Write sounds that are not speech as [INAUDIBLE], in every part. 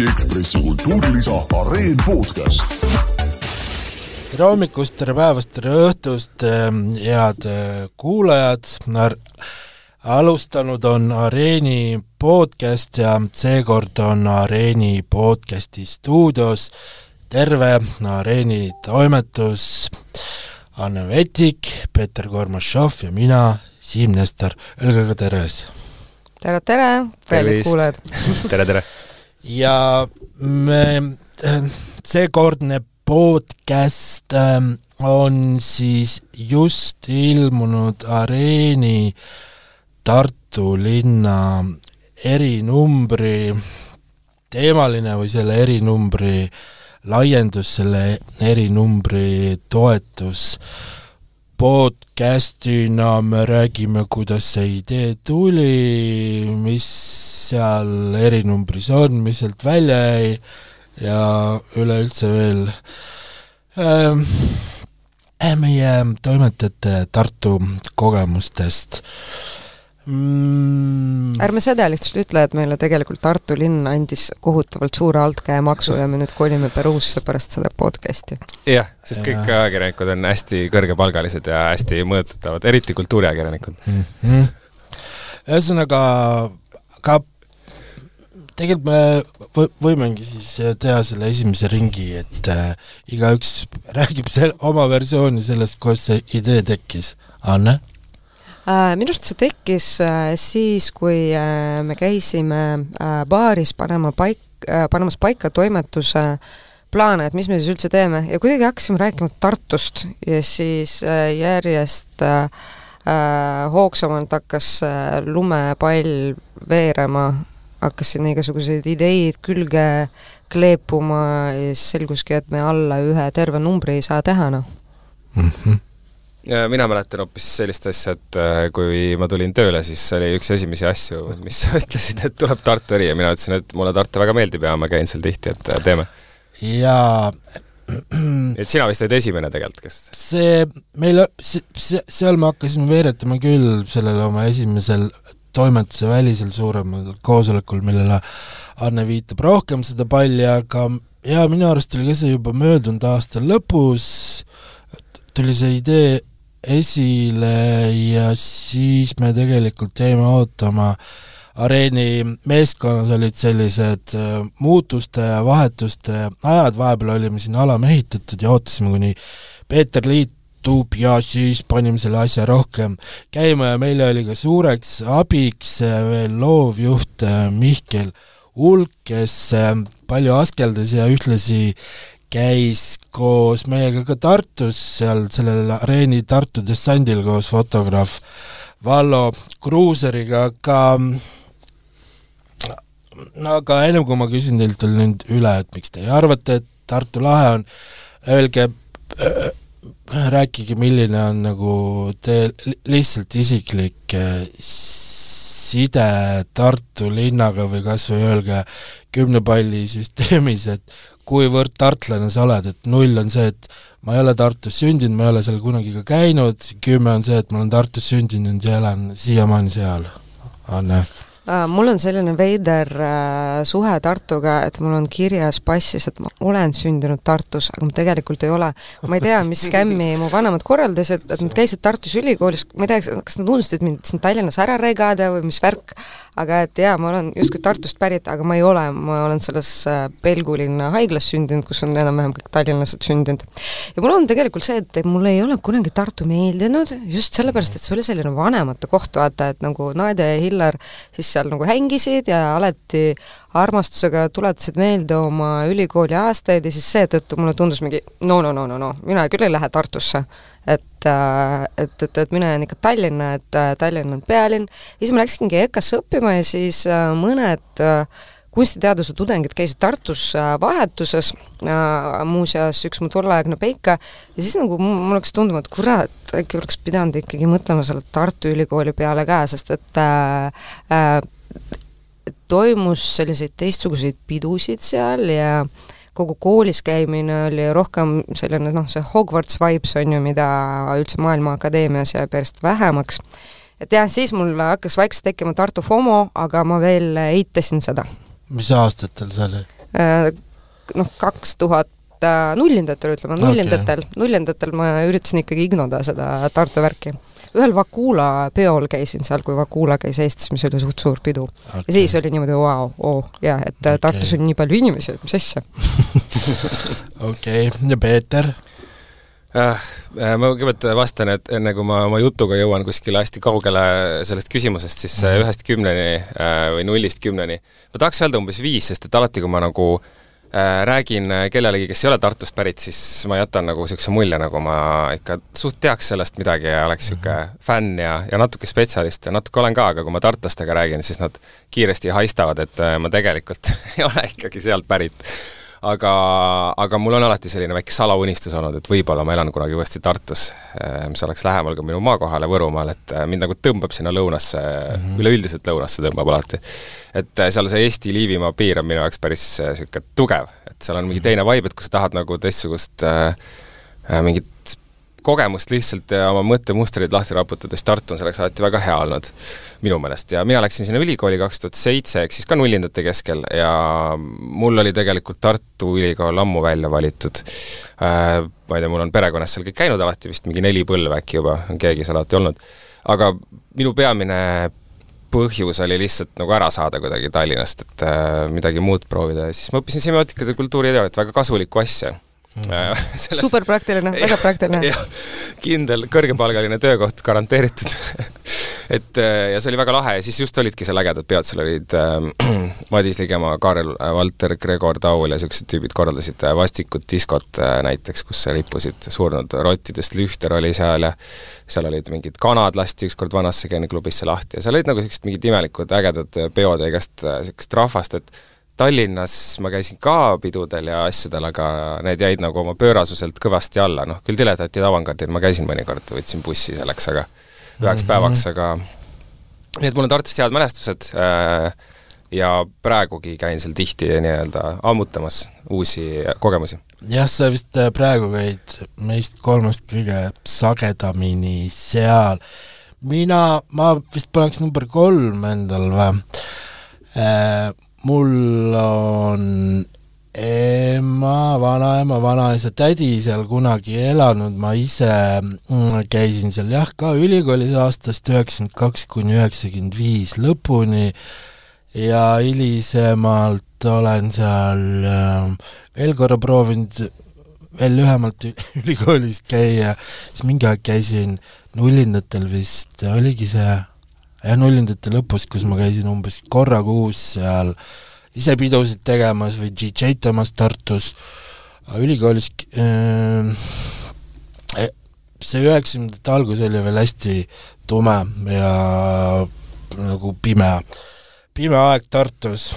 Eesti Ekspressi kultuurilisa Areen podcast. tere hommikust, tere päevast, tere õhtust, head äh, kuulajad, alustanud on Areeni podcast ja seekord on Areeni podcasti stuudios terve Areeni toimetus, Anne Vetik, Peeter Kormašov ja mina, Siim Nestor, öelge ka terves! tere, tere, kallid kuulajad! tere, tere! Ja me, seekordne podcast ähm, on siis just ilmunud Areeni Tartu linna erinumbri teemaline või selle erinumbri laiendus, selle erinumbri toetus podcastina me räägime, kuidas see idee tuli, mis seal erinumbris on, mis sealt välja jäi ja üleüldse veel äh, meie toimetajate Tartu kogemustest mm.. ärme seda lihtsalt ütle, et meile tegelikult Tartu linn andis kohutavalt suure altkäemaksu ja me nüüd kolime Peruusse pärast seda podcast'i. jah, sest kõik ja. ajakirjanikud on hästi kõrgepalgalised ja hästi mõjutatavad, eriti kultuuriajakirjanikud mm. -hmm. ühesõnaga, ka tegelikult me võimegi siis teha selle esimese ringi, et äh, igaüks räägib selle, oma versiooni sellest, kuidas see idee tekkis. Anne minu arust see tekkis äh, siis, kui äh, me käisime baaris panema paik-, panemas paika toimetuse plaane, et mis me siis üldse teeme. Ja kuidagi hakkasime rääkima Tartust ja siis järjest hoogsamalt hakkas lumepall veerema, hakkasid igasuguseid ideid külge kleepuma ja siis selguski, et me alla ühe terve numbri ei saa teha, noh. Mm -hmm mina mäletan hoopis sellist asja, et äh, kui ma tulin tööle, siis oli üks esimesi asju, mis [LAUGHS] ütlesid, et tuleb Tartu eri ja mina ütlesin, et mulle Tartu väga meeldib ja ma käin seal tihti, et äh, teeme. jaa et sina vist olid esimene tegelikult, kes see, meil, seal me hakkasime veeretama küll sellel oma esimesel toimetuse välisel suuremal koosolekul, millele Anne viitab rohkem seda palli, aga jaa, minu arust oli ka see juba möödunud aasta lõpus, tuli see idee esile ja siis me tegelikult jäime ootama, areeni meeskonnas olid sellised äh, muutuste ja vahetuste ajad, vahepeal olime siin alamehitatud ja ootasime, kuni Peeter liitub ja siis panime selle asja rohkem käima ja meile oli ka suureks abiks äh, veel loovjuht äh, Mihkel Ulk, kes palju askeldas ja ühtlasi käis koos meiega ka Tartus, seal sellel areeni Tartu dessandil koos fotograaf Vallo Kruuseriga, aga no aga ennem kui ma küsin teilt veel nüüd üle, et miks te arvate, et Tartu lahe on, öelge rääkige, milline on nagu teie lihtsalt isiklik äh, side Tartu linnaga või kas või öelge kümnepallisüsteemis, et kuivõrd tartlane sa oled, et null on see, et ma ei ole Tartus sündinud, ma ei ole seal kunagi ka käinud, kümme on see, et ma olen Tartus sündinud ja elan siiamaani seal. Anne Äh, mul on selline veider äh, suhe Tartuga, et mul on kirjas passis, et ma olen sündinud Tartus, aga ma tegelikult ei ole. ma ei tea, mis skämmi mu vanemad korraldasid, et nad käisid Tartus ülikoolis, ma ei tea, kas nad unustasid mind siin Tallinnas ära regada või mis värk, aga et jaa, ma olen justkui Tartust pärit, aga ma ei ole, ma olen selles äh, Pelgulinna haiglas sündinud, kus on enam-vähem kõik tallinlased sündinud. ja mul on tegelikult see, et mulle ei ole kunagi Tartu meeldinud, just sellepärast, et see oli selline vanemate koht, vaata, et nagu Nadia ja Hillar siis seal nagu hängisid ja alati armastusega tuletasid meelde oma ülikooli aastaid ja siis seetõttu mulle tundus mingi no, no, no, no, no, mina küll ei lähe Tartusse. et, äh, et, et, et mina jään ikka Tallinna, et äh, Tallinn on pealinn, ja siis ma läksingi EKA-sse õppima ja siis äh, mõned kunstiteaduse tudengid käisid Tartus vahetuses, muuseas üks mu tolleaegne Peika, ja siis nagu mul hakkas tunduma, et kurat, äkki oleks pidanud ikkagi mõtlema selle Tartu Ülikooli peale ka, sest et äh, toimus selliseid teistsuguseid pidusid seal ja kogu koolis käimine oli rohkem selline noh, see Hogwarts vibes on ju, mida üldse Maailma Akadeemias jääb järjest vähemaks. et jah, siis mul hakkas vaikselt tekkima Tartu FOMO, aga ma veel eitasin seda. mis aastatel see oli? noh, kaks tuhat äh, nullindatel, ütleme nullindatel okay., nullindatel ma üritasin ikkagi ignoda seda Tartu värki. Ühel Vakula peol käisin seal, kui Vakula käis Eestis, mis oli suht suur pidu okay. ja siis oli niimoodi vau, oo, jaa, et okay. Okei. Tartus on nii palju inimesi, et mis asja. [LAUGHS] okei okay., ja Peeter? äh,. Ma kõigepealt vastan, et enne kui ma oma jutuga jõuan kuskile hästi kaugele sellest küsimusest, siis äh, ühest kümneni äh, või nullist kümneni, ma tahaks öelda umbes viis, sest et alati, kui ma nagu äh, räägin äh, kellelegi, kes ei ole Tartust pärit, siis ma jätan nagu niisuguse mulje, nagu ma ikka suht teaks sellest midagi ja oleks niisugune fänn ja, ja natuke spetsialist ja natuke olen ka, aga kui ma tartlastega räägin, siis nad kiiresti haistavad, et äh, ma tegelikult [LAUGHS] ei ole ikkagi sealt pärit aga, aga mul on alati selline väike salaunistus olnud, et võib-olla ma elan kunagi uuesti Tartus, mis oleks lähemal ka minu maakohale Võrumaal, et äh, mind nagu tõmbab sinna lõunasse mm, -hmm. üleüldiselt lõunasse tõmbab alati. et äh, seal see Eesti-Liivimaa piir on minu jaoks päris niisugune tugev, et seal on mingi teine vibe, et kui sa tahad nagu teistsugust äh, mingit kogemust lihtsalt ja oma mõttemustreid lahti raputada, siis Tartu on selleks alati väga hea olnud, minu meelest. ja mina läksin sinna ülikooli kaks tuhat seitse, ehk siis ka nullindate keskel ja mul oli tegelikult Tartu Ülikool ammu välja valitud äh,. ma ei tea, mul on perekonnas seal kõik käinud alati, vist mingi neli põlve äkki juba on keegi seal alati olnud. aga minu peamine põhjus oli lihtsalt nagu ära saada kuidagi Tallinnast, et äh, midagi muud proovida ja siis ma õppisin semiootikat ja kultuuriteooriat, väga kasulikku asja [LAUGHS] mm.. super praktiline, väga [LAUGHS] praktiline. kindel kõrgepalgaline töökoht garanteeritud [LAUGHS] et äh, ja see oli väga lahe ja siis just olidki seal ägedad peod, seal olid äh, [CLEARS THROAT] Madis Ligemaa, Kaarel Valter, Gregor Taul ja niisugused tüübid korraldasid äh, vastikut diskot äh, näiteks, kus lippusid surnud rottidest Lühter oli seal ja seal olid mingid kanad lasti ükskord vanasse geeniklubisse lahti ja seal olid nagu niisugused mingid imelikud ägedad äh, peod ja igast niisugust rahvast, et Tallinnas ma käisin ka pidudel ja asjadel, aga need jäid nagu oma pöörasuselt kõvasti alla, noh küll diletantid avangardil ma käisin mõnikord, võtsin bussi selleks, aga üheks mm -hmm. päevaks, aga nii et mul on Tartust head mälestused äh, ja praegugi käin seal tihti nii-öelda ammutamas uusi kogemusi. jah, sa vist äh, praegu käid meist kolmest kõige sagedamini seal. mina, ma vist paneks number kolm endal või äh, mul on ema, vanaema, vanaisa, tädi seal kunagi elanud, ma ise mm, käisin seal jah, ka ülikoolis aastast üheksakümmend kaks kuni üheksakümmend viis lõpuni. Ja hilisemalt olen seal äh, veel korra proovinud veel lühemalt [LAUGHS] ülikoolist käia, siis mingi aeg käisin nullindatel vist, oligi see jah, nullindate lõpus, kus ma käisin umbes korra kuus seal ise pidusid tegemas või DJ-tamas Tartus, ülikoolis äh, see üheksakümnendate algus oli veel hästi tume ja nagu pime, pime aeg Tartus.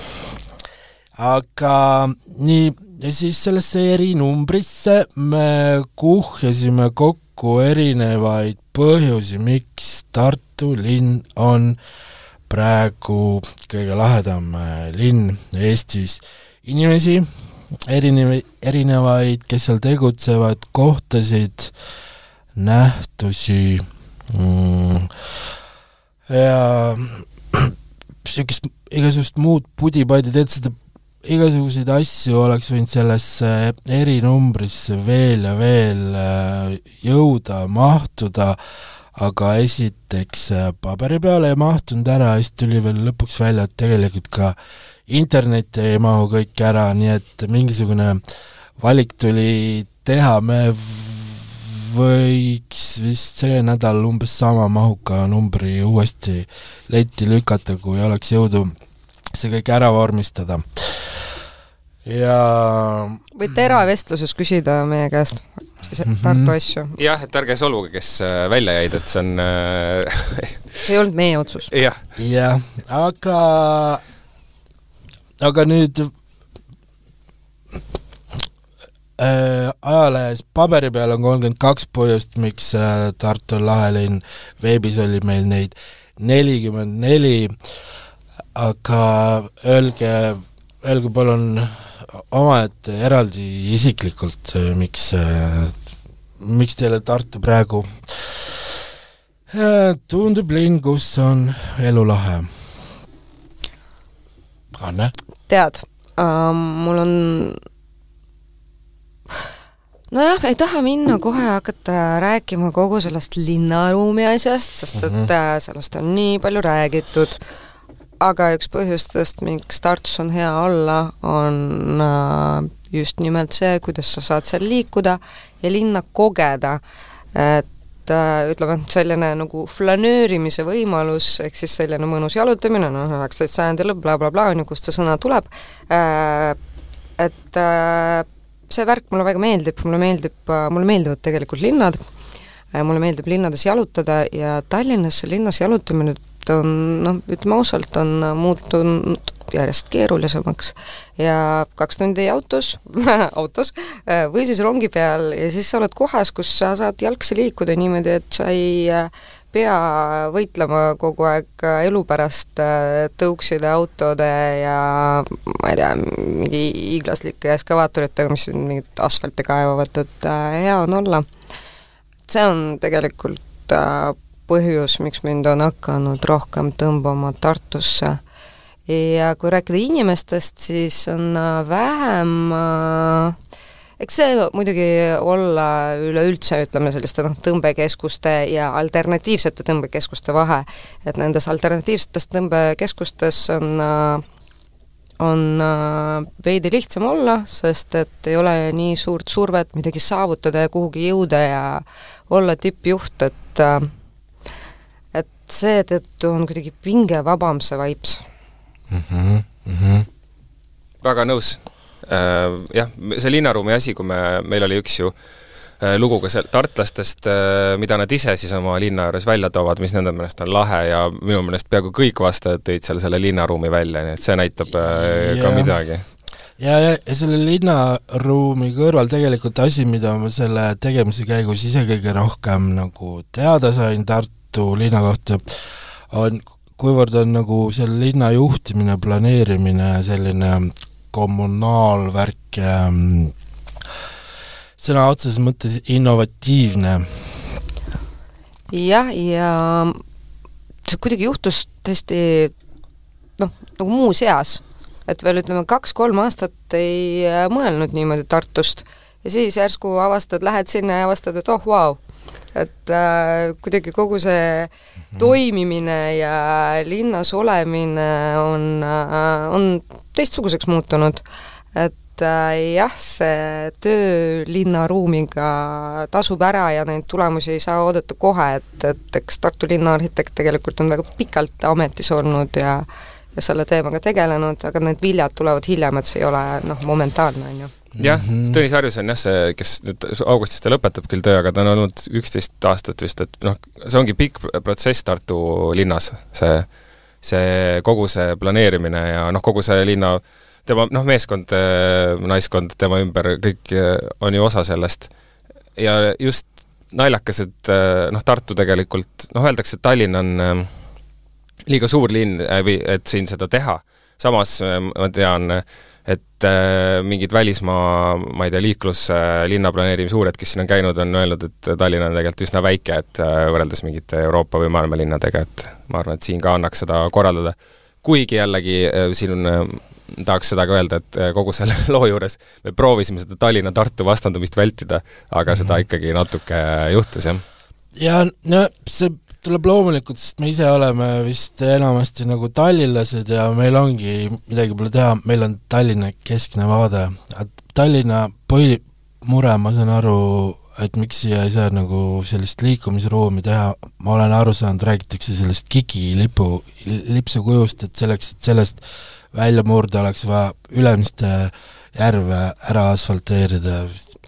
aga nii, ja siis sellesse erinumbrisse me kuhjasime kokku erinevaid põhjusi, miks Tartu linn on praegu kõige lahedam äh, linn Eestis. inimesi, erinevaid, erinevaid, kes seal tegutsevad, kohtasid, nähtusi mm, ja [CLEARS THROAT] niisugust igasugust muud pudi-padi, tead seda, igasuguseid asju oleks võinud sellesse erinumbrisse veel ja veel äh, jõuda, mahtuda, aga esiteks äh, paberi peale ei mahtunud ära, siis tuli veel lõpuks välja, et tegelikult ka internetti ei mahu kõik ära, nii et mingisugune valik tuli teha, me võiks vist see nädal umbes sama mahuka numbri uuesti letti lükata, kui oleks jõudu see kõik ära vormistada. ja võite eravestluses küsida meie käest. Tartu asju. jah, et ärge solvuge, kes äh, välja jäid, et see on äh, see ei olnud meie otsus. jah, jah, aga aga nüüd äh, ajalehes paberi peal on kolmkümmend kaks põhjust, miks äh, Tartu on lahe linn, veebis oli meil neid nelikümmend neli, aga öelge, öelge palun omaette eraldi isiklikult, miks äh, miks teile Tartu praegu äh, tundub linn, kus on elu lahe? Anne? tead, uh, mul on nojah, ei taha minna kohe hakata rääkima kogu sellest linnaruumi asjast, sest et mm -hmm. sellest on nii palju räägitud, aga üks põhjustest, miks Tartus on hea olla, on äh, just nimelt see, kuidas sa saad seal liikuda ja linna kogeda. et äh, ütleme, et selline nagu flanöörimise võimalus, ehk siis selline mõnus jalutamine, noh, üheksateist sajandi lõpp bla,, blablabla, on ju, kust see sõna tuleb, et see värk mulle väga meeldib, mulle meeldib, mulle meeldivad tegelikult linnad, mulle meeldib linnades jalutada ja Tallinnas linnas jalutamine on noh, ütleme ausalt, on muutunud järjest keerulisemaks ja kaks tundi autos [LAUGHS] autos või siis rongi peal ja siis sa oled kohas, kus sa saad jalgsi liikuda niimoodi, et sa ei pea võitlema kogu aeg elu pärast äh, tõukside, autode ja ma ei tea, mingi hiiglaslike eskavaatoritega, mis mingit asfalti kaevavad, et äh, hea on olla. see on tegelikult äh, põhjus, miks mind on hakanud rohkem tõmbama Tartusse. ja kui rääkida inimestest, siis on vähem äh, eks see muidugi olla üleüldse, ütleme, selliste noh, tõmbekeskuste ja alternatiivsete tõmbekeskuste vahe, et nendes alternatiivsetes tõmbekeskustes on on veidi lihtsam olla, sest et ei ole nii suurt survet midagi saavutada ja kuhugi jõuda ja olla tippjuht, et et seetõttu on kuidagi pingevabam see vibes mm. -hmm, mm -hmm. väga nõus Äh, jah, see linnaruumi asi, kui me, meil oli üks ju äh, lugu ka seal tartlastest, äh, mida nad ise siis oma linna juures välja toovad, mis nende meelest on lahe ja minu meelest peaaegu kõik vastajad tõid seal selle linnaruumi välja, nii et see näitab ja. ka midagi. ja, ja, ja selle linnaruumi kõrval tegelikult asi, mida ma selle tegemise käigus ise kõige rohkem nagu teada sain Tartu linna kohta, on kuivõrd on nagu selle linna juhtimine, planeerimine selline kommunaalvärk ähm, sõna otseses mõttes innovatiivne. jah, ja see kuidagi juhtus tõesti noh, nagu muuseas, et veel ütleme, kaks-kolm aastat ei äh, mõelnud niimoodi Tartust ja siis järsku avastad, lähed sinna ja avastad, et oh vau wow., et äh, kuidagi kogu see mhm. toimimine ja linnas olemine on äh,, on teistsuguseks muutunud. et äh, jah, see töö linnaruumiga tasub ära ja neid tulemusi ei saa oodata kohe, et, et eks Tartu linnaarhitekt tegelikult on väga pikalt ametis olnud ja ja selle teemaga tegelenud, aga need viljad tulevad hiljem, et see ei ole noh, momentaalne, on ju jah mm -hmm., Tõnis Harjus on jah see, kes nüüd augustis ta lõpetab küll töö, aga ta on olnud üksteist aastat vist, et noh, see ongi pikk protsess Tartu linnas, see, see kogu see planeerimine ja noh, kogu see linna tema noh, meeskond, naiskond tema ümber, kõik on ju osa sellest. ja just naljakas, et noh, Tartu tegelikult, noh, öeldakse, et Tallinn on liiga suur linn või et siin seda teha. samas ma tean äh, et äh, mingid välismaa, ma ei tea, liiklus äh,, linnaplaneerimise uurijad, kes siin on käinud, on öelnud, et Tallinn on tegelikult üsna väike, et äh, võrreldes mingite Euroopa või maailma linnadega, et ma arvan, et siin ka annaks seda korraldada. kuigi jällegi äh, siin äh, tahaks seda ka öelda, et äh, kogu selle [LAUGHS] loo juures me proovisime seda Tallinna-Tartu vastandumist vältida, aga seda mhm. ikkagi natuke juhtus, jah. ja no see tuleb loomulikult, sest me ise oleme vist enamasti nagu tallinlased ja meil ongi midagi pole teha, meil on Tallinna keskne vaade. Tallinna põhimure, ma saan aru, et miks siia ei saa nagu sellist liikumisruumi teha, ma olen aru saanud, räägitakse sellest Kiki lipu, lipsukujust, et selleks, et sellest välja murda, oleks vaja Ülemiste järve ära asfalteerida,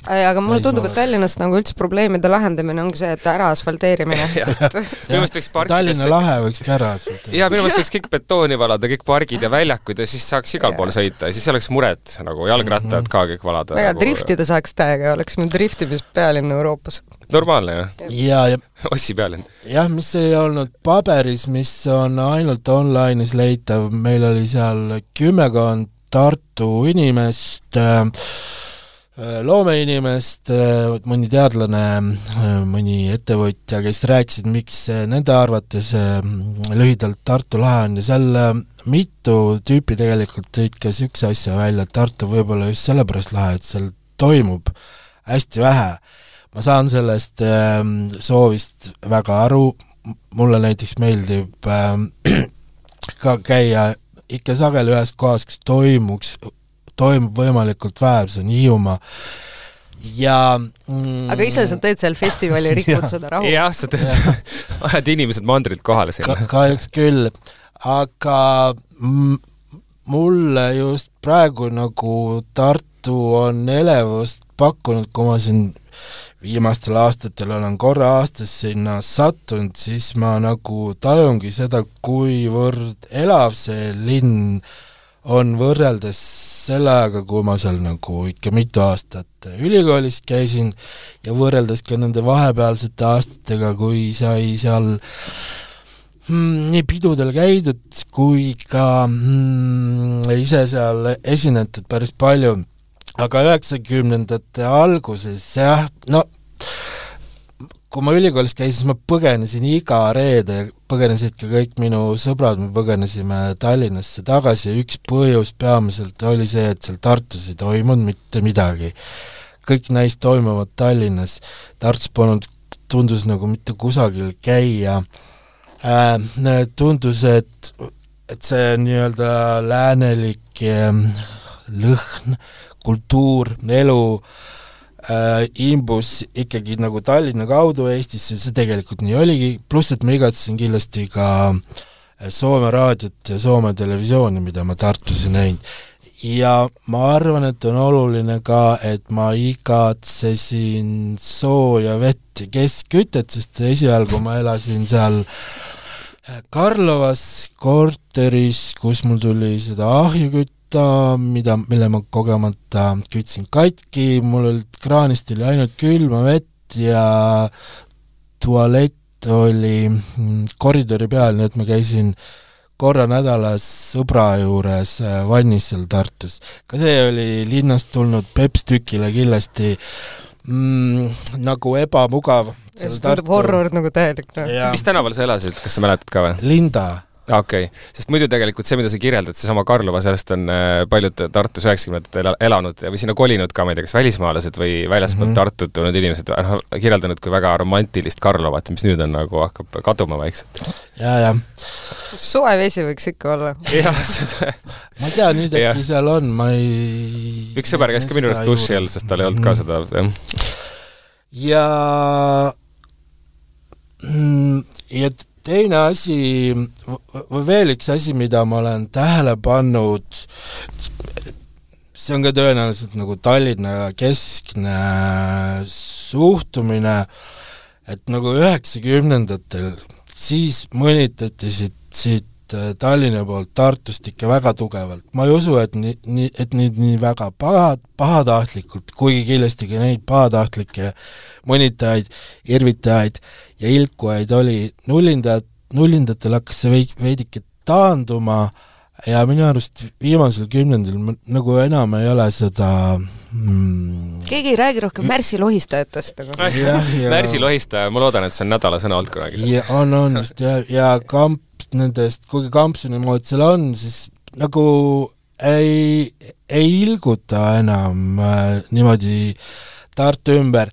aga mulle tundub, et Tallinnas nagu üldse probleemide lahendamine ongi see, et ära asfalteerimine [LAUGHS] [LAUGHS] minu meelest võiks parkides Tallinna lahe võiks ka ära asfalteerida. jaa, minu meelest võiks kõik betooni valada, kõik pargid ja väljakud ja siis saaks igal pool sõita ja siis ei oleks muret, nagu jalgrattad mhm. ka kõik valada. väga nagu... driftida saaks täiega, oleks meil driftimispealinn Euroopas. normaalne jah? jaa, ja [LAUGHS] Ossi pealinn. jah, mis ei olnud paberis, mis on ainult online'is leitav, meil oli seal kümmekond Tartu inimest äh, äh, loomeinimest, äh, mõni teadlane, mõni ettevõtja, kes rääkisid, miks nende arvates lühidalt Tartu lahe on ja seal mitu tüüpi tegelikult tõid ka niisuguse asja välja, et Tartu võib-olla just sellepärast lahe, et seal toimub hästi vähe. ma saan sellest soovist väga aru, mulle näiteks meeldib [CLEARS THROAT] ka käia ikka sageli ühes kohas, kus toimuks, toimub võimalikult vähe, see on Hiiumaa, ja mm, aga ise sa teed seal festivali, [LAUGHS] rikud seda rahu? jah, sa teed, [LAUGHS] ajad inimesed mandrilt kohale sinna Ka,. kahjuks küll, aga mulle just praegu nagu Tartu on elevust pakkunud, kui ma siin viimastel aastatel olen korra aastas sinna sattunud, siis ma nagu tajungi seda, kuivõrd elav see linn on võrreldes selle ajaga, kui ma seal nagu ikka mitu aastat ülikoolis käisin ja võrreldes ka nende vahepealsete aastatega, kui sai seal mm, nii pidudel käidud kui ka mm, ise seal esinetud päris palju. Aga üheksakümnendate alguses jah, no kui ma ülikoolis käisin, siis ma põgenesin iga reede, põgenesid ka kõik minu sõbrad, me põgenesime Tallinnasse tagasi ja üks põhjus peamiselt oli see, et seal Tartus ei toimunud mitte midagi. kõik näis toimuvat Tallinnas, Tartus polnud, tundus nagu mitte kusagil käia äh,, tundus, et, et see nii-öelda läänelik äh, lõhn kultuur, elu äh, imbus ikkagi nagu Tallinna kaudu Eestisse, see tegelikult nii oligi, pluss et ma igatsesin kindlasti ka äh, Soome raadiot ja Soome televisiooni, mida ma Tartus ei näinud. ja ma arvan, et on oluline ka, et ma igatsesin sooja vett ja keskkütet, sest esialgu ma elasin seal äh, Karlovas korteris, kus mul tuli seda ahjukütt kohta, mida, mille ma kogemata kütsin katki, mul olid, kraanist oli ainult külma vett ja tualett oli mm, koridori peal, nii et ma käisin korra nädalas sõbra juures äh, vannis seal Tartus. ka see oli linnast tulnud pepstükile kindlasti mm, nagu ebamugav. see tundub horror nagu täielik. mis tänaval sa elasid, kas sa mäletad ka või? Linda okei okay., sest muidu tegelikult see, mida sa kirjeldad, seesama Karlova, sellest on äh, paljud Tartus üheksakümnendatel elanud või sinna kolinud ka, ma ei tea, kas välismaalased või väljaspoolt mm -hmm. Tartut tulnud inimesed, noh, kirjeldanud kui väga romantilist Karlovat, mis nüüd on nagu, hakkab kaduma vaikselt. ja, jah. suvevesi võiks ikka olla. jah, seda ma ei tea, nüüd äkki seal on, ma ei üks sõber käis ka minu juures duši all, sest tal ei olnud ka mhm. seda, jah. ja mm, ja teine asi, või veel üks asi, mida ma olen tähele pannud, see on ka tõenäoliselt nagu Tallinna keskne suhtumine, et nagu üheksakümnendatel siis mõnitati siit, siit Tallinna poolt Tartust ikka väga tugevalt. ma ei usu, et nii, nii, et nüüd nii väga paha, pahatahtlikult, kuigi kindlasti ka neid pahatahtlikke mõnitajaid, irvitajaid ja ilkujaid oli, nullindajad, nullindatel hakkas see veid-, veidike taanduma ja minu arust viimasel kümnendil nagu enam ei ole seda mm, keegi ei räägi rohkem Märsi lohistajatest, ja... [LAUGHS] Märsi lohistaja, ma loodan, et see on nädala sõna olnud kunagi. on, on vist ja, ja kamp nendest, kuigi kampsuni mood seal on, siis nagu ei, ei ilguta enam äh, niimoodi Tartu ümber.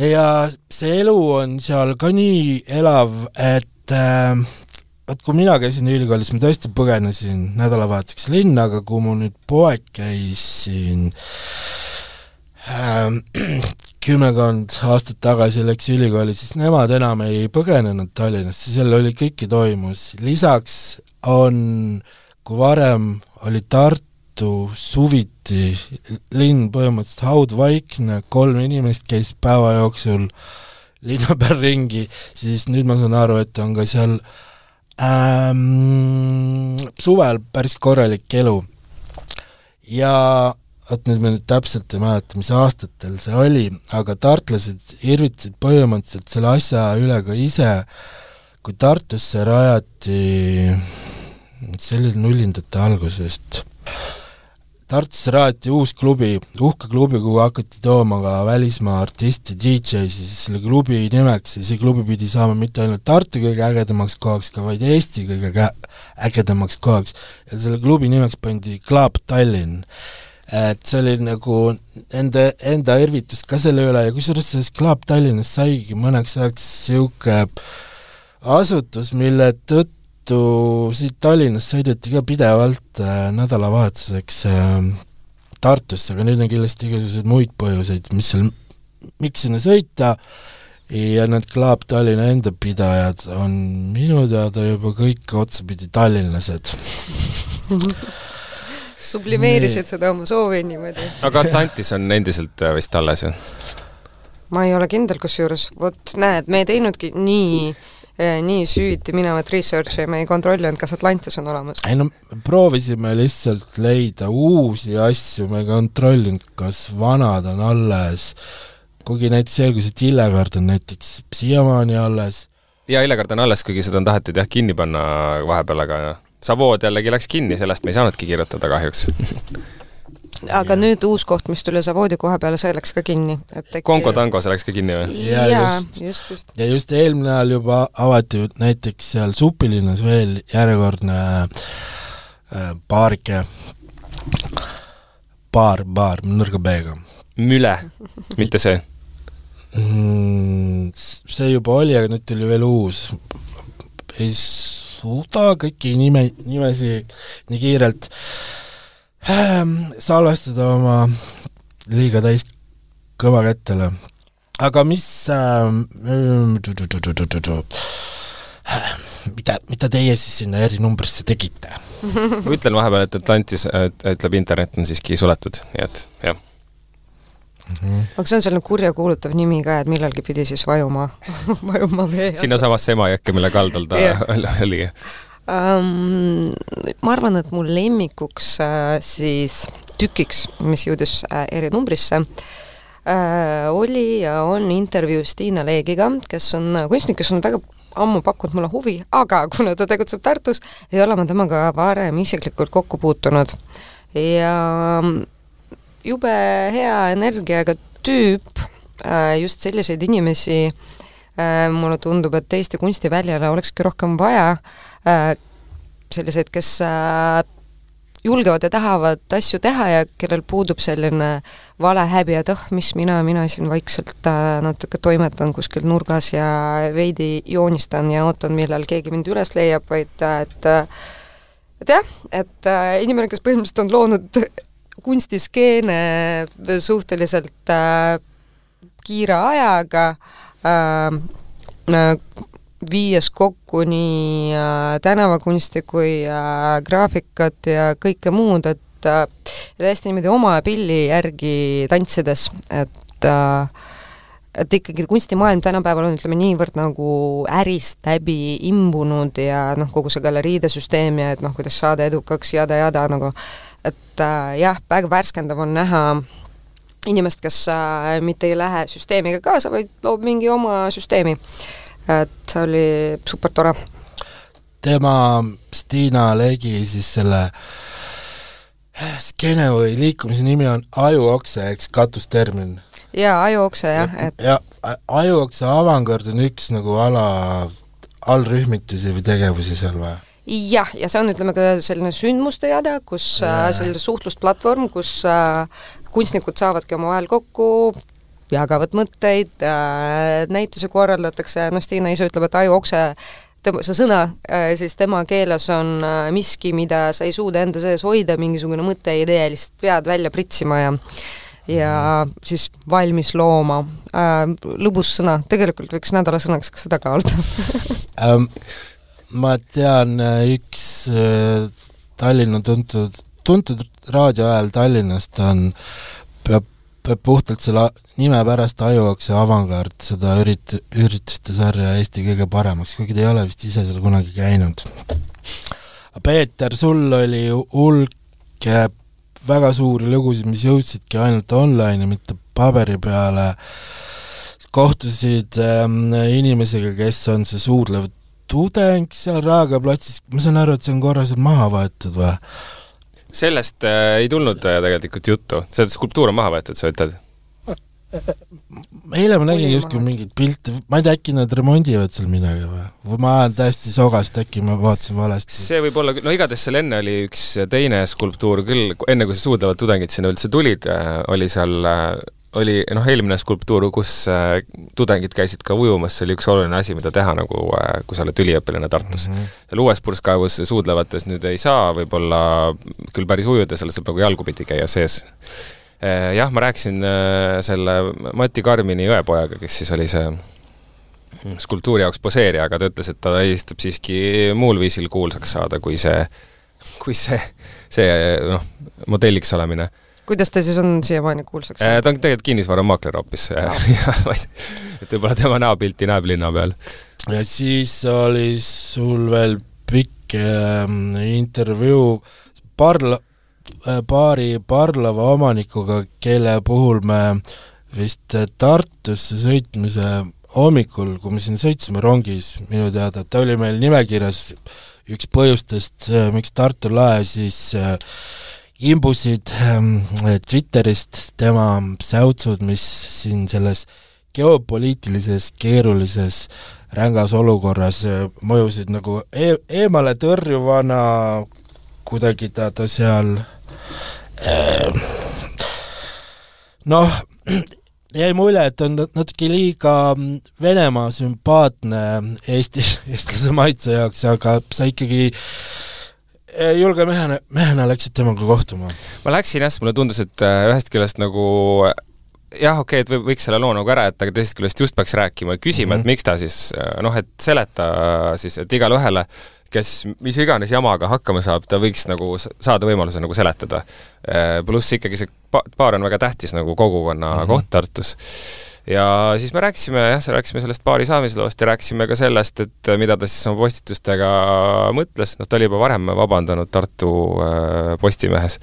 Ja see elu on seal ka nii elav, et äh, vot kui mina käisin ülikoolis, ma tõesti põgenesin nädalavahetuseks linna, aga kui mu nüüd poeg käis siin äh, kümmekond aastat tagasi läks ülikooli, siis nemad enam ei põgenenud Tallinnasse, seal oli kõike toimus, lisaks on, kui varem oli Tartu suviti linn põhimõtteliselt haudvaikne, kolm inimest käis päeva jooksul linna peal ringi, siis nüüd ma saan aru, et on ka seal ähm, suvel päris korralik elu. ja vot nüüd ma nüüd täpselt ei mäleta, mis aastatel see oli, aga tartlased irvitasid põhimõtteliselt selle asja üle ka ise, kui Tartusse rajati, see oli nullindate algusest Tartusse rajati uus klubi, uhke klubi, kuhu hakati tooma ka välismaa artiste, DJ-si, siis selle klubi nimeks ja see klubi pidi saama mitte ainult Tartu kõige ägedamaks kohaks, ka vaid Eesti kõige ägedamaks kohaks. ja selle klubi nimeks pandi Club Tallinn et see oli nagu enda, enda irvitust ka selle üle ja kusjuures sellest Club Tallinnas saigi mõneks ajaks niisugune asutus, mille tõttu siit Tallinnast sõideti ka pidevalt äh, nädalavahetuseks äh, Tartusse, aga nüüd on kindlasti igasuguseid muid põhjuseid, mis seal, miks sinna sõita, ja need Club Tallinna enda pidajad on minu teada juba kõik otsapidi tallinlased [LAUGHS] sublimeerisid seda oma soovi niimoodi. aga Atlantis on endiselt äh, vist alles ju? ma ei ole kindel kusjuures, vot näed, me ei teinudki nii eh, nii süüviti minevat research'i ja me ei kontrollinud, kas Atlantis on olemas. ei no proovisime lihtsalt leida uusi asju, me ei kontrollinud, kas vanad on alles, kuigi näiteks selgus, et Illekard on näiteks siiamaani alles. jaa, Illekard on alles, kuigi seda on tahetud jah, kinni panna vahepeal, aga Savood jällegi läks kinni, sellest me ei saanudki kirjutada kahjuks [LAUGHS] aga nüüd uus koht, mis tuli Savoodi koha peale, see läks ka kinni, et äkki Kongo tango, see läks ka kinni või? ja jaa, just, just, just. ja just eelmine ajal juba avati näiteks seal Supilinnas veel järjekordne äh, baarike, baar, baar nõrga B-ga Müle, mitte see. mm,. See juba oli, aga nüüd tuli veel uus. ei suuda kõiki nime, nimesi nii kiirelt ähm, salvestada oma liiga täis kõvakettele. aga mis ähm, mida, mida teie siis sinna erinumbrisse tegite? ma ütlen vahepeal, et Atlantis, ütleb internet on siiski suletud, nii et jah mm. -hmm. aga see on selline kurjakuulutav nimi ka, et millalgi pidi siis vajuma [LAUGHS] vajuma vee sinnasamasse Emajõkke, mille kaldal ta yeah. [LAUGHS] oli um,? Ma arvan, et mu lemmikuks äh, siis tükiks, mis jõudis äh, erinumbrisse äh,, oli ja on intervjuu Stiina Leegiga, kes on äh, kunstnik, kes on väga ammu pakkunud mulle huvi, aga kuna ta tegutseb Tartus, ei ole ma temaga varem isiklikult kokku puutunud. ja jube hea energiaga tüüp, äh, just selliseid inimesi äh, mulle tundub, et Eesti kunstiväljale olekski rohkem vaja, äh, selliseid, kes julgevad ja tahavad asju teha ja kellel puudub selline vale häbi, et oh, mis mina, mina siin vaikselt natuke toimetan kuskil nurgas ja veidi joonistan ja ootan, millal keegi mind üles leiab, vaid et et jah, et inimene, kes põhimõtteliselt on loonud kunstiskeene suhteliselt äh, kiire ajaga äh, äh, viies kokku nii äh, tänavakunsti kui äh, graafikat ja kõike muud, et äh, täiesti niimoodi oma pilli järgi tantsides, et äh, et ikkagi kunstimaailm tänapäeval on, ütleme, niivõrd nagu ärist läbi imbunud ja noh, kogu see galeriidesüsteem ja et noh, kuidas saada edukaks jada-jada nagu et äh, jah, väga värskendav on näha inimest, kes äh, mitte ei lähe süsteemiga kaasa, vaid loob mingi oma süsteemi. et see oli super tore. tema, Stiina Legi siis selle skeene või liikumise nimi on ajuokse, eks, katustermin? jaa, ajuokse jah, et ja ajuokse avangard on üks nagu ala, allrühmitusi või tegevusi seal või? Jah, ja see on, ütleme ka selline sündmuste jada, kus äh, selline suhtlusplatvorm, kus äh, kunstnikud saavadki omavahel kokku, jagavad mõtteid äh,, näitusi korraldatakse, noh, Stiina ise ütleb, et ajuokse tema, see sõna äh, siis tema keeles on äh, miski, mida sa ei suuda enda sees hoida, mingisugune mõte, idee, lihtsalt pead välja pritsima ja ja siis valmis looma. Äh,. lõbus sõna, tegelikult võiks nädalasõnaks ka seda kaaluda ma tean, äh, üks äh, Tallinna tuntud, tuntud raadiohääl Tallinnast on, peab, peab puhtalt selle nime pärast Ajuokse Avangard seda ürit-, ürituste sarja Eesti kõige paremaks, kuigi ta ei ole vist ise seal kunagi käinud. Peeter, sul oli hulk väga suuri lugusid, mis jõudsidki ainult online ja mitte paberi peale, kohtusid ähm, inimesega, kes on see suurlev tudeng seal Raekoja platsis, ma saan aru, et see on korra seal maha võetud või? sellest äh, ei tulnud äh, tegelikult juttu, see skulptuur on maha võetud, sa ütled? eile ma nägin justkui mingeid pilte, ma ei tea, äkki nad remondivad seal midagi või? või ma ajan täiesti sogast, äkki ma vaatasin valesti? see võib olla, no igatahes seal enne oli üks teine skulptuur küll, enne kui see suudlevad tudengid sinna üldse tulid, oli seal, oli noh, eelmine skulptuur, kus äh, tudengid käisid ka ujumas, see oli üks oluline asi, mida teha nagu, äh, kui sa oled üliõpilane Tartus mm. -hmm. seal uues purskkaevus suudlevates nüüd ei saa võib-olla küll päris ujuda, seal saab nagu jalgupidi käia sees. Äh, jah, ma rääkisin äh, selle Mati Karmini õepojaga, kes siis oli see skulptuuri jaoks poseerija, aga ta ütles, et ta eelistab siiski muul viisil kuulsaks saada, kui see, kui see, see noh, modelliks olemine. Kuidas ta siis on siiamaani kuulsaks Äh, ta on tegelikult kinnisvaramaakler hoopis ja ma ei et võib-olla tema näopilti näeb linna peal. ja siis oli sul veel pikk ähm, intervjuu parla- äh,, paari parlava omanikuga, kelle puhul me vist äh, Tartusse sõitmise hommikul, kui me siin sõitsime rongis, minu teada, ta oli meil nimekirjas üks põhjustest, miks Tartu lae siis äh, imbusid ähm, Twitterist tema säutsud, mis siin selles geopoliitilises keerulises rängas olukorras äh, mõjusid nagu e eemale tõrjuvana, kuidagi ta, ta seal äh, noh, [CLEARS THROAT] jäi mulje, et on natuke liiga Venemaa sümpaatne Eesti, [LAUGHS] eestlase maitse jaoks, aga sa ikkagi eh, julge mehena, mehena läksid temaga kohtuma. ma läksin jah, sest mulle tundus, et äh, ühest küljest nagu jah, okei okay,, et või, võiks selle loo nagu ära jätta, aga teisest küljest just peaks rääkima ja küsima mm, -hmm. et miks ta siis äh, noh, et seleta siis, et igale ühele kes mis iganes jamaga hakkama saab, ta võiks nagu saada võimaluse nagu seletada. Pluss ikkagi see pa-, paar on väga tähtis nagu kogukonna mm -hmm. koht Tartus. Ja siis me rääkisime jah, rääkisime sellest paari saamisloost ja rääkisime ka sellest, et mida ta siis oma postitustega mõtles, noh ta oli juba varem vabandanud Tartu äh, Postimehes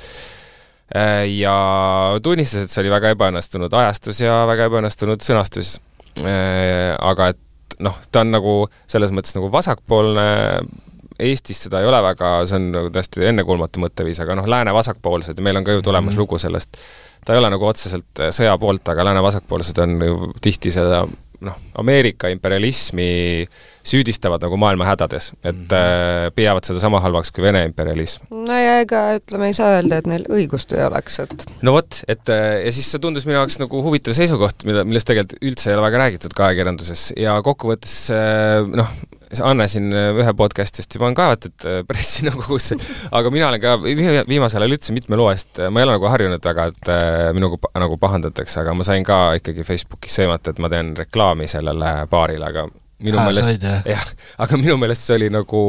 Äh, ja tunnistas, et see oli väga ebaõnnestunud ajastus ja väga ebaõnnestunud sõnastus. Aga et noh, ta on nagu selles mõttes nagu vasakpoolne, Eestis seda ei ole väga, see on nagu täiesti ennekuulmatu mõtteviis, aga noh, lääne vasakpoolsed ja meil on ka ju tulemas Mhm. lugu sellest, ta ei ole nagu otseselt sõja poolt, aga lääne vasakpoolsed on ju tihti seda noh, Ameerika imperialismi süüdistavad nagu maailma hädades, et mm -hmm. peavad seda sama halvaks kui Vene imperialism. no ja ega ütleme, ei saa öelda, et neil õigust ei oleks, et no vot, et äh, ja siis see tundus minu jaoks nagu huvitav seisukoht, mida, millest tegelikult üldse ei ole väga räägitud ka ajakirjanduses ja kokkuvõttes äh, noh, Anne siin ühe podcast'ist juba on kaevatud pressinõukogusse, [LAUGHS] aga mina olen ka vi- viimasel ajal üldse mitme loo eest, ma ei ole nagu harjunud väga, et minuga nagu pahandatakse, aga ma sain ka ikkagi Facebookis sõimata, et ma teen reklaami sellele paarile, aga minu Aa, meelest jah? aga minu meelest see oli nagu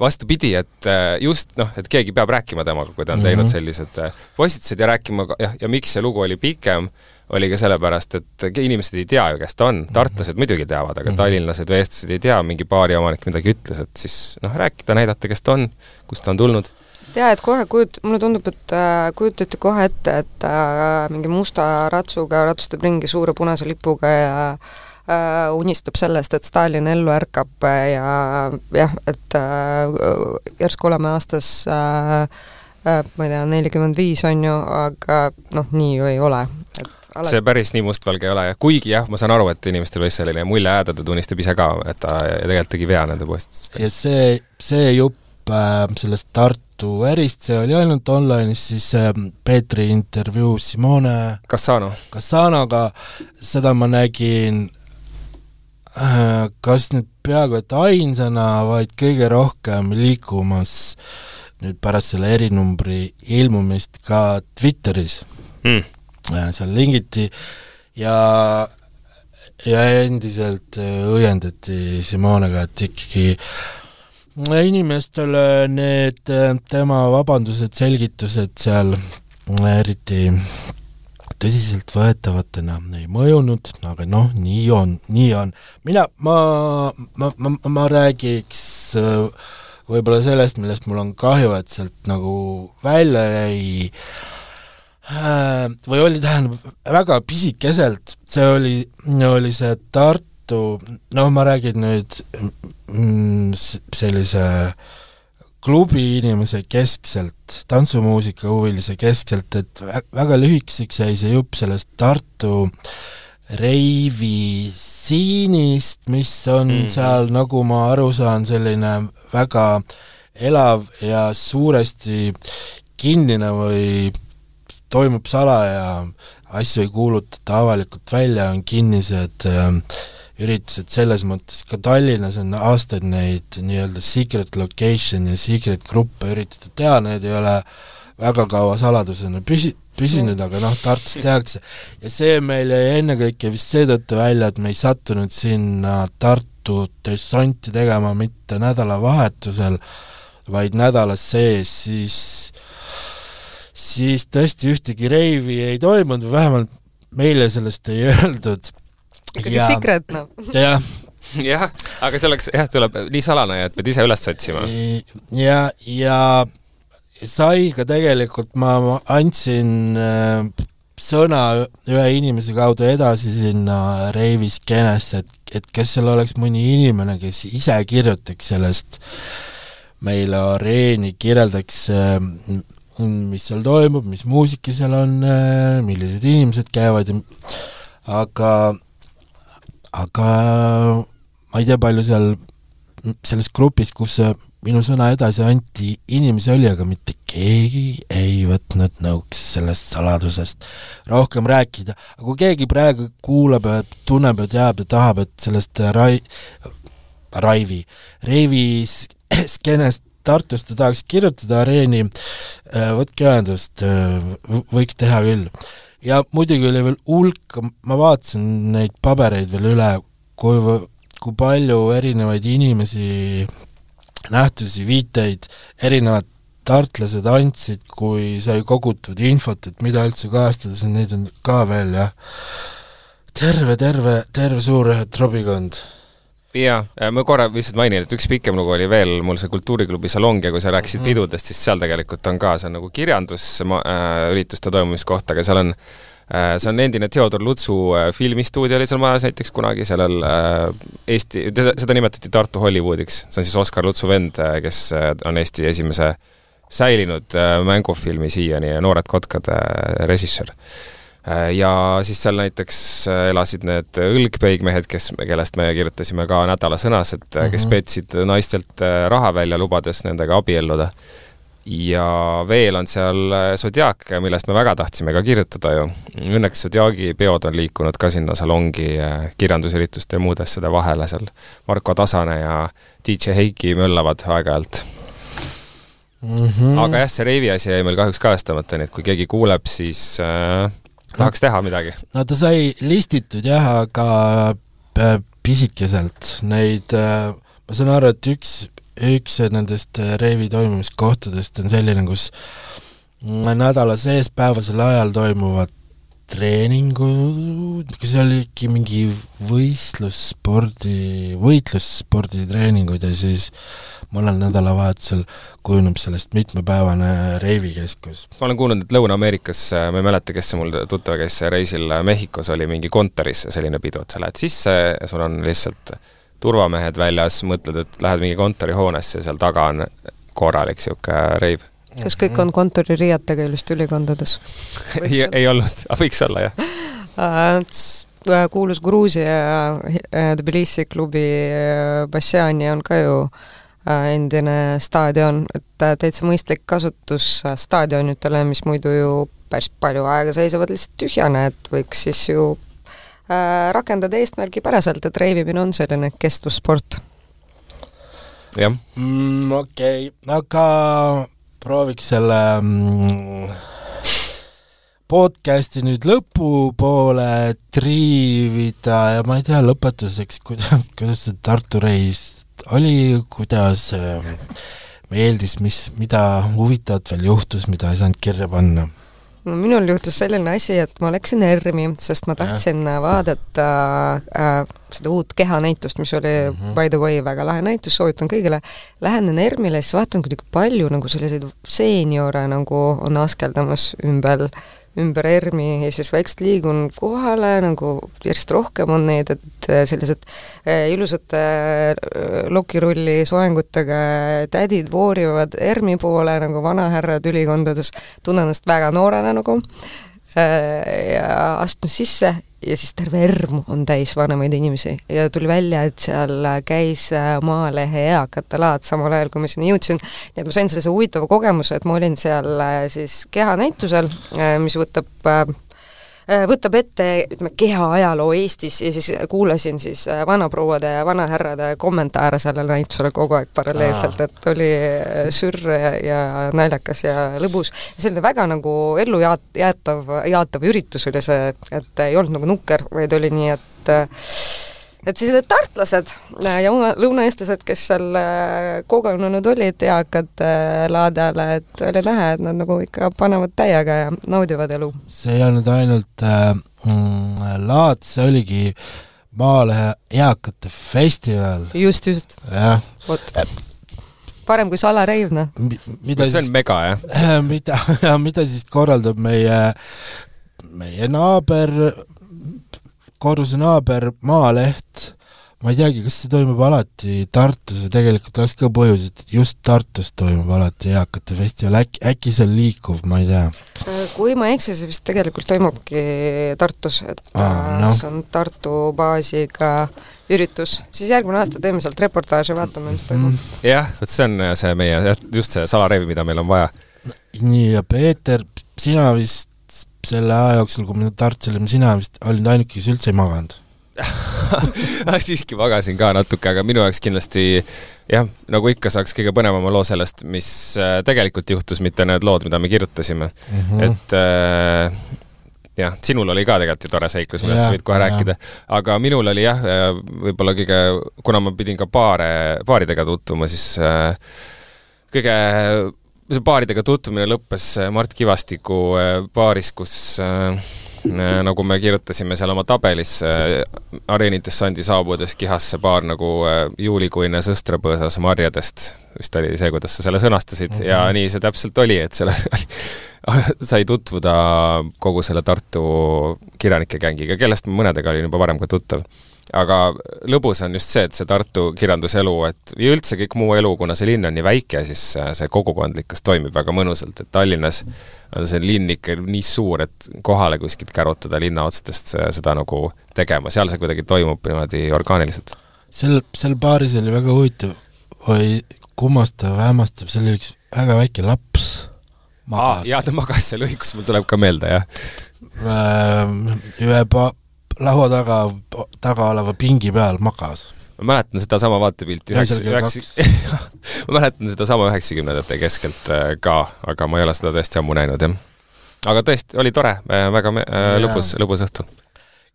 vastupidi, et äh, just noh, et keegi peab rääkima temaga, kui ta on mm -hmm. teinud Mhm. sellised äh, postitused ja rääkima ka- jah, ja miks see lugu oli pikem, oli ka sellepärast, et inimesed ei tea ju, kes ta on, tartlased muidugi teavad, aga Mhm. tallinlased või eestlased ei tea, mingi baari omanik midagi ütles, et siis noh, rääkida, näidata, kes ta on, kust ta on tulnud. jaa, et kohe kujut-, mulle tundub, et äh, kujutate kohe ette, et äh, mingi musta ratsuga ratsustab ringi suure punase lipuga ja äh, unistab sellest, et Stalin ellu ärkab äh, ja jah, et äh, järsku oleme aastas äh, äh, ma ei tea, nelikümmend viis on ju, aga noh, nii ju ei ole, et alati see päris nii mustvalge ei ole. Ja kuigi jah, ma saan aru, et inimestel võis selline mulje jääda, ta tunnistab ise ka, et ta tegelikult tegi vea nende postitustega. ja see, see jupp äh, sellest Tartu ärist, see oli ainult online'is, siis äh, Peetri intervjuu Simone Cassano, Cassanoga, seda ma nägin äh, kas nüüd peaaegu et ainsana, vaid kõige rohkem liikumas nüüd pärast selle erinumbri ilmumist ka Twitteris mm. äh, seal lingiti ja ja endiselt äh, õiendati Simonega, et ikkagi äh, inimestele need äh, tema vabandused, selgitused seal äh, eriti tõsiseltvõetavatena ei mõjunud, aga noh, nii on, nii on. mina, ma, ma, ma, ma räägiks äh, võib-olla sellest, millest mul on kahju, et sealt nagu välja jäi äh, või oli, tähendab, väga pisikeselt, see oli, oli see Tartu, noh, ma räägin nüüd mm, sellise klubi inimese keskselt, tantsumuusika huvilise keskselt, et väga lühikeseks jäi see jupp sellest Tartu reivi siinist, mis on mm seal, nagu ma aru saan, selline väga elav ja suuresti kinnine või toimub salaja, asju ei kuulutata avalikult välja, on kinnised äh, üritused selles mõttes, ka Tallinnas on aastaid neid nii-öelda secret location ja secret gruppe üritatud teha, need ei ole väga kaua saladusena püsi-, püsinud, aga noh, Tartus [LAUGHS] tehakse. ja see meil jäi ennekõike vist seetõttu välja, et me ei sattunud sinna Tartu dessanti tegema mitte nädalavahetusel, vaid nädalas sees, siis siis tõesti ühtegi reivi ei toimunud, vähemalt meile sellest ei [LAUGHS] öeldud. Ikkagi secret, noh. jah. jah, aga see oleks, jah, tuleb nii salane, et pead ise üles otsima. ja, ja sai ka tegelikult, ma andsin äh, sõna ühe inimese kaudu edasi sinna reiviskeenesse, et, et kas seal oleks mõni inimene, kes ise kirjutaks sellest meile areeni, kirjeldaks, äh, mis seal toimub, mis muusika seal on, äh, millised inimesed käivad ja aga, aga ma ei tea, palju seal selles grupis, kus minu sõna edasi anti, inimesi oli, aga mitte keegi ei võtnud nõuks sellest saladusest rohkem rääkida. aga kui keegi praegu kuulab ja tunneb ja teab ja tahab, et sellest rai-, Raivi, Reivi skeenest Tartust ta tahaks kirjutada areeni, äh, võtke ühendust, äh, võiks teha küll. Ja muidugi oli veel hulk, ma vaatasin neid pabereid veel üle, kui kui palju erinevaid inimesi, nähtusi, viiteid erinevad tartlased andsid, kui sai kogutud infot, et mida üldse kajastada, siis neid on ka veel jah, terve, terve, terve suur trobikond jaa, ma korra lihtsalt mainin, et üks pikem lugu oli veel mul see Kultuuriklubi Salong ja kui sa rääkisid mm. pidudest, siis seal tegelikult on ka, see on nagu kirjandusürituste äh, toimumiskoht, aga seal on Äh, see on endine Theodor Lutsu äh, filmistuudio oli seal majas näiteks kunagi, sellel äh, Eesti, seda nimetati Tartu Hollywoodiks, see on siis Oskar Lutsu vend, kes on Eesti esimese säilinud mängufilmi siiani Noored kotkad režissöör. Ja siis seal näiteks elasid need õlgpeigmehed, kes, kellest me kirjutasime ka Nädala sõnas, et mm -hmm. kes mhm. petsid naistelt raha välja, lubades nendega abielluda ja veel on seal äh, Zodiac, millest me väga tahtsime ka kirjutada ju. Õnneks Zodiaci peod on liikunud ka sinna salongi äh, kirjandusürituste ja muude asjade vahele seal. Marko Tasane ja DJ Heiki möllavad aeg-ajalt mm. -hmm. aga jah, see Reivi asi jäi meil kahjuks kajastamata, nii et kui keegi kuuleb, siis äh, tahaks teha midagi. no ta sai listitud jah, aga äh, pisikeselt neid äh, ma saan aru, et üks üks nendest äh, reivi toimumiskohtadest on selline, kus nädala sees päevasel ajal toimuvad treeningud, see oligi mingi võistlusspordi, võitlussporditreeningud ja siis mõnel nädalavahetusel kujuneb sellest mitmepäevane reivikeskus. ma olen kuulnud, et Lõuna-Ameerikas, äh, ma ei mäleta, kes see mul tuttav, kes reisil Mehhikos oli mingi kontoris selline pidu, et sa lähed sisse ja sul on lihtsalt turvamehed väljas, mõtled, et lähed mingi kontorihoonesse ja seal taga on korralik niisugune reiv. Kas kõik on kontoririietega ilusti ülikondades [LAUGHS] ei, ei olnud, aga võiks olla, jah [LAUGHS] äh, kuulus Gruusia äh, Tbilisi klubi äh, Bassiani on ka ju endine staadion, et täitsa mõistlik kasutus staadionitele, mis muidu ju päris palju aega seisavad lihtsalt tühjana, et võiks siis ju Äh, rakendada eesmärgipäraselt, et reivimine on selline kestvussport. jah mm,. okei okay., aga prooviks selle mm, podcasti nüüd lõpupoole triivida ja ma ei tea, lõpetuseks, kuidas, kuidas see Tartu reis oli, kuidas äh, meeldis, mis, mida huvitavat veel juhtus, mida ei saanud kirja panna no minul juhtus selline asi, et ma läksin ERM-i, sest ma tahtsin ja. vaadata äh, seda uut kehanäitust, mis oli mm -hmm. by the way väga lahe näitus, soovitan kõigile. Lähenen ERM-ile, siis vaatan kuidagi palju nagu selliseid seeniore nagu on askeldamas ümber, ümber ERM-i ja siis vaikselt liigun kohale, nagu järjest rohkem on neid, et äh, sellised äh, ilusate äh, lokirulli soengutega tädid voorivad ERM-i poole nagu vanahärrad ülikondades, tunnen ennast väga noorena nagu ja astun sisse ja siis terve ERM on täis vanemaid inimesi. Ja tuli välja, et seal käis Maalehe eakate laad samal ajal, kui ma sinna jõudsin, nii et ma sain sellise huvitava kogemuse, et ma olin seal siis kehanäitusel, mis võtab Äh, võtab ette, ütleme, kehaajaloo Eestis ja siis kuulasin siis äh, vanaprouade ja vanahärrade kommentaare sellele näitusele kogu aeg paralleelselt, et oli äh, sürr ja, ja naljakas ja lõbus. selline väga nagu ellu jaat-, jäetav, jaatav üritus oli see, et ei olnud nagu nukker, vaid oli nii, et et siis need tartlased äh, ja lõunaeestlased, kes seal äh, kogunenud olid eakate äh, laadele, et oli näha, et nad nagu ikka panevad täiega ja naudivad elu. see ei olnud ainult äh, mm, laad, see oligi Maalehe eakate festival. just, just. jah. vot parem kui salareiv, noh. mida see on mega, jah? [LAUGHS] mida, [LAUGHS] mida siis korraldab meie, meie naaber korruse naaber Maaleht, ma ei teagi, kas see toimub alati Tartus või tegelikult oleks ka põhjus, et just Tartus toimub alati eakate festival, äkki, äkki see on liikuv, ma ei tea. kui ma ei eksi, see vist tegelikult toimubki Tartus, et Aa, no. see on Tartu baasiga üritus, siis järgmine aasta teeme sealt reportaaži, vaatame, mis toimub mm.. jah, vot see on see meie, just see salarevi, mida meil on vaja. nii, ja Peeter, sina vist selle aja jooksul, kui me Tartus olime, sina vist olid ainuke, kes üldse ei maganud [LAUGHS] siiski magasin ka natuke, aga minu jaoks kindlasti jah, nagu ikka, saaks kõige põnevama loo sellest, mis äh, tegelikult juhtus, mitte need lood, mida me kirjutasime mm. -hmm. et äh, jah, sinul oli ka tegelikult ju tore seiklus, millest sa võid kohe ja. rääkida. aga minul oli jah, äh, võib-olla kõige, kuna ma pidin ka paare, paaridega tutvuma, siis äh, kõige see baaridega tutvumine lõppes äh, Mart Kivastiku äh, baaris, kus äh, nagu me kirjutasime seal oma tabelis, areenidessandi saabudes kihas see baar nagu juulikuine sõstrapõõsas marjadest, vist oli see, kuidas sa selle sõnastasid mm, -hmm. ja nii see täpselt oli, et seal [LAUGHS] sai tutvuda kogu selle Tartu kirjanike gängiga, kellest mõnedega olin juba varem ka tuttav. Aga lõbus on just see, et see Tartu kirjanduselu, et ja üldse kõik muu elu, kuna see linn on nii väike, siis see kogukondlikkus toimib väga mõnusalt, et Tallinnas on see linn ikka nii suur, et kohale kuskilt kärutada linna otstest seda nagu tegema, seal see kuidagi toimub niimoodi orgaaniliselt. sel, sel baaris oli väga huvitav. Või kummastav, hämmastav, seal oli üks väga väike laps magas ah,. jaa, ta magas seal, õigus, mul tuleb ka meelde, jah. ühe pa-, laua taga, taga oleva pingi peal magas. ma mäletan sedasama vaatepilti üheksa, üheksa, [LAUGHS] ma mäletan sedasama üheksakümnendate keskelt äh, ka, aga ma ei ole seda tõesti ammu näinud, jah. aga tõesti, oli tore, äh, väga me-, äh, lõbus, lõbus õhtu.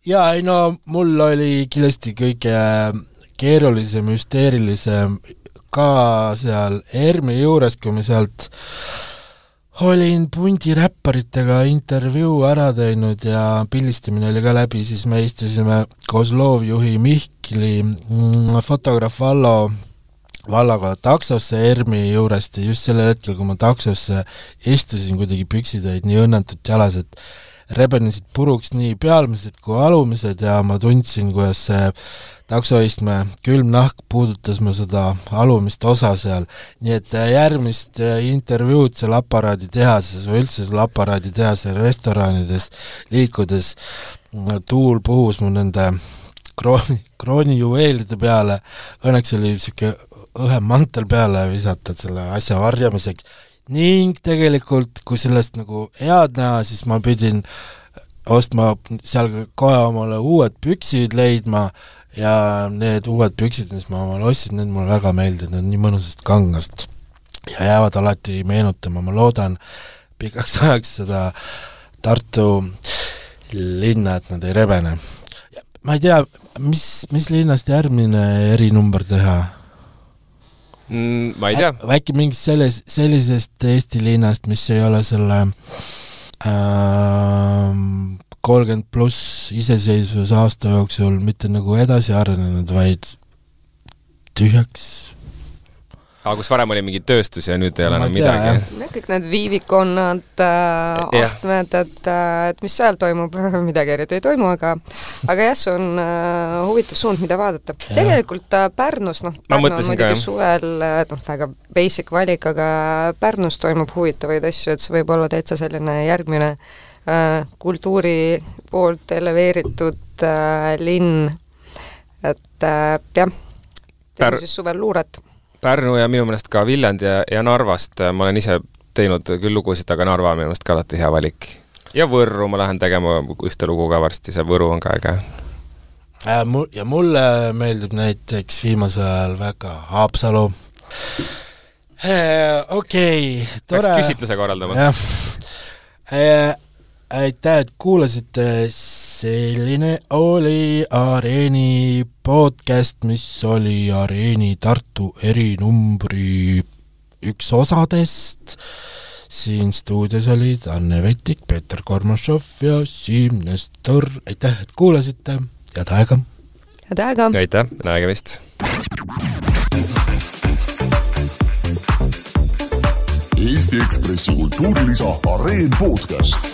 jaa, ei no mul oli kindlasti kõige keerulisem, hüsteerilisem ka seal ERM-i juures, kui me sealt olin pundi räpparitega intervjuu ära teinud ja pildistamine oli ka läbi, siis me istusime koos loovjuhi Mihkli, mm, fotograaf Vallo, Vallaga taksosse ERM-i juurest ja just sellel hetkel, kui ma taksosse istusin, kuidagi püksid olid nii õnnetult jalas, et rebenesid puruks nii pealmised kui alumised ja ma tundsin, kuidas see taksoistme külmnahk puudutas mu seda alumist osa seal, nii et äh, järgmist äh, intervjuud seal aparaaditehases või üldse seal aparaaditehase restoranides liikudes tuul puhus mu nende krooni, kroonijuveelide peale, õnneks oli niisugune õhem mantel peale visata selle asja varjamiseks, ning tegelikult, kui sellest nagu head näha, siis ma pidin ostma seal kohe omale uued püksid leidma ja need uued püksid, mis ma omale ostsin, need mulle väga meeldivad, need on nii mõnusast kangast ja jäävad alati meenutama, ma loodan pikaks [LAUGHS] ajaks seda Tartu linna, et nad ei rebene. ma ei tea, mis, mis linnast järgmine erinumber teha mm,? Ma ei tea. äkki mingist selles, sellisest Eesti linnast, mis ei ole selle äh, kolmkümmend pluss iseseisvuse aasta jooksul mitte nagu edasi arenenud, vaid tühjaks aa, kus varem oli mingi tööstus ja nüüd ei ole enam midagi no kõik need viivikonnad äh,, Jah. ahtmed, et äh,, et mis seal toimub, [LAUGHS] midagi eriti ei toimu, aga aga jah, see on äh, huvitav suund, mida vaadata. tegelikult äh, Pärnus, noh, Pärnu on ka, muidugi jah. suvel äh, noh, väga basic valik, aga Pärnus toimub huvitavaid asju, et see võib olla täitsa selline järgmine äh, kultuuri poolt eleveeritud äh, linn, et äh, jah, teeme siis suvel luuret Pärnu ja minu meelest ka Viljandi ja, ja Narvast äh, ma olen ise teinud küll lugusid, aga Narva on minu meelest ka alati hea valik. ja Võrru ma lähen tegema ühte lugu ka varsti, see Võru on ka äge. ja mu-, ja mulle meeldib näiteks viimasel ajal väga Haapsalu. okei, peaks tore. küsitluse korraldama. aitäh, et kuulasite, selline oli Areeni podcast, mis oli Areeni Tartu erinumbri üks osadest. siin stuudios olid Anne Vetik, Peeter Kormašov ja Siim Nestor, aitäh, et kuulasite, head aega! head aega! aitäh, nägemist! Eesti Ekspressi kultuurilisa Areen podcast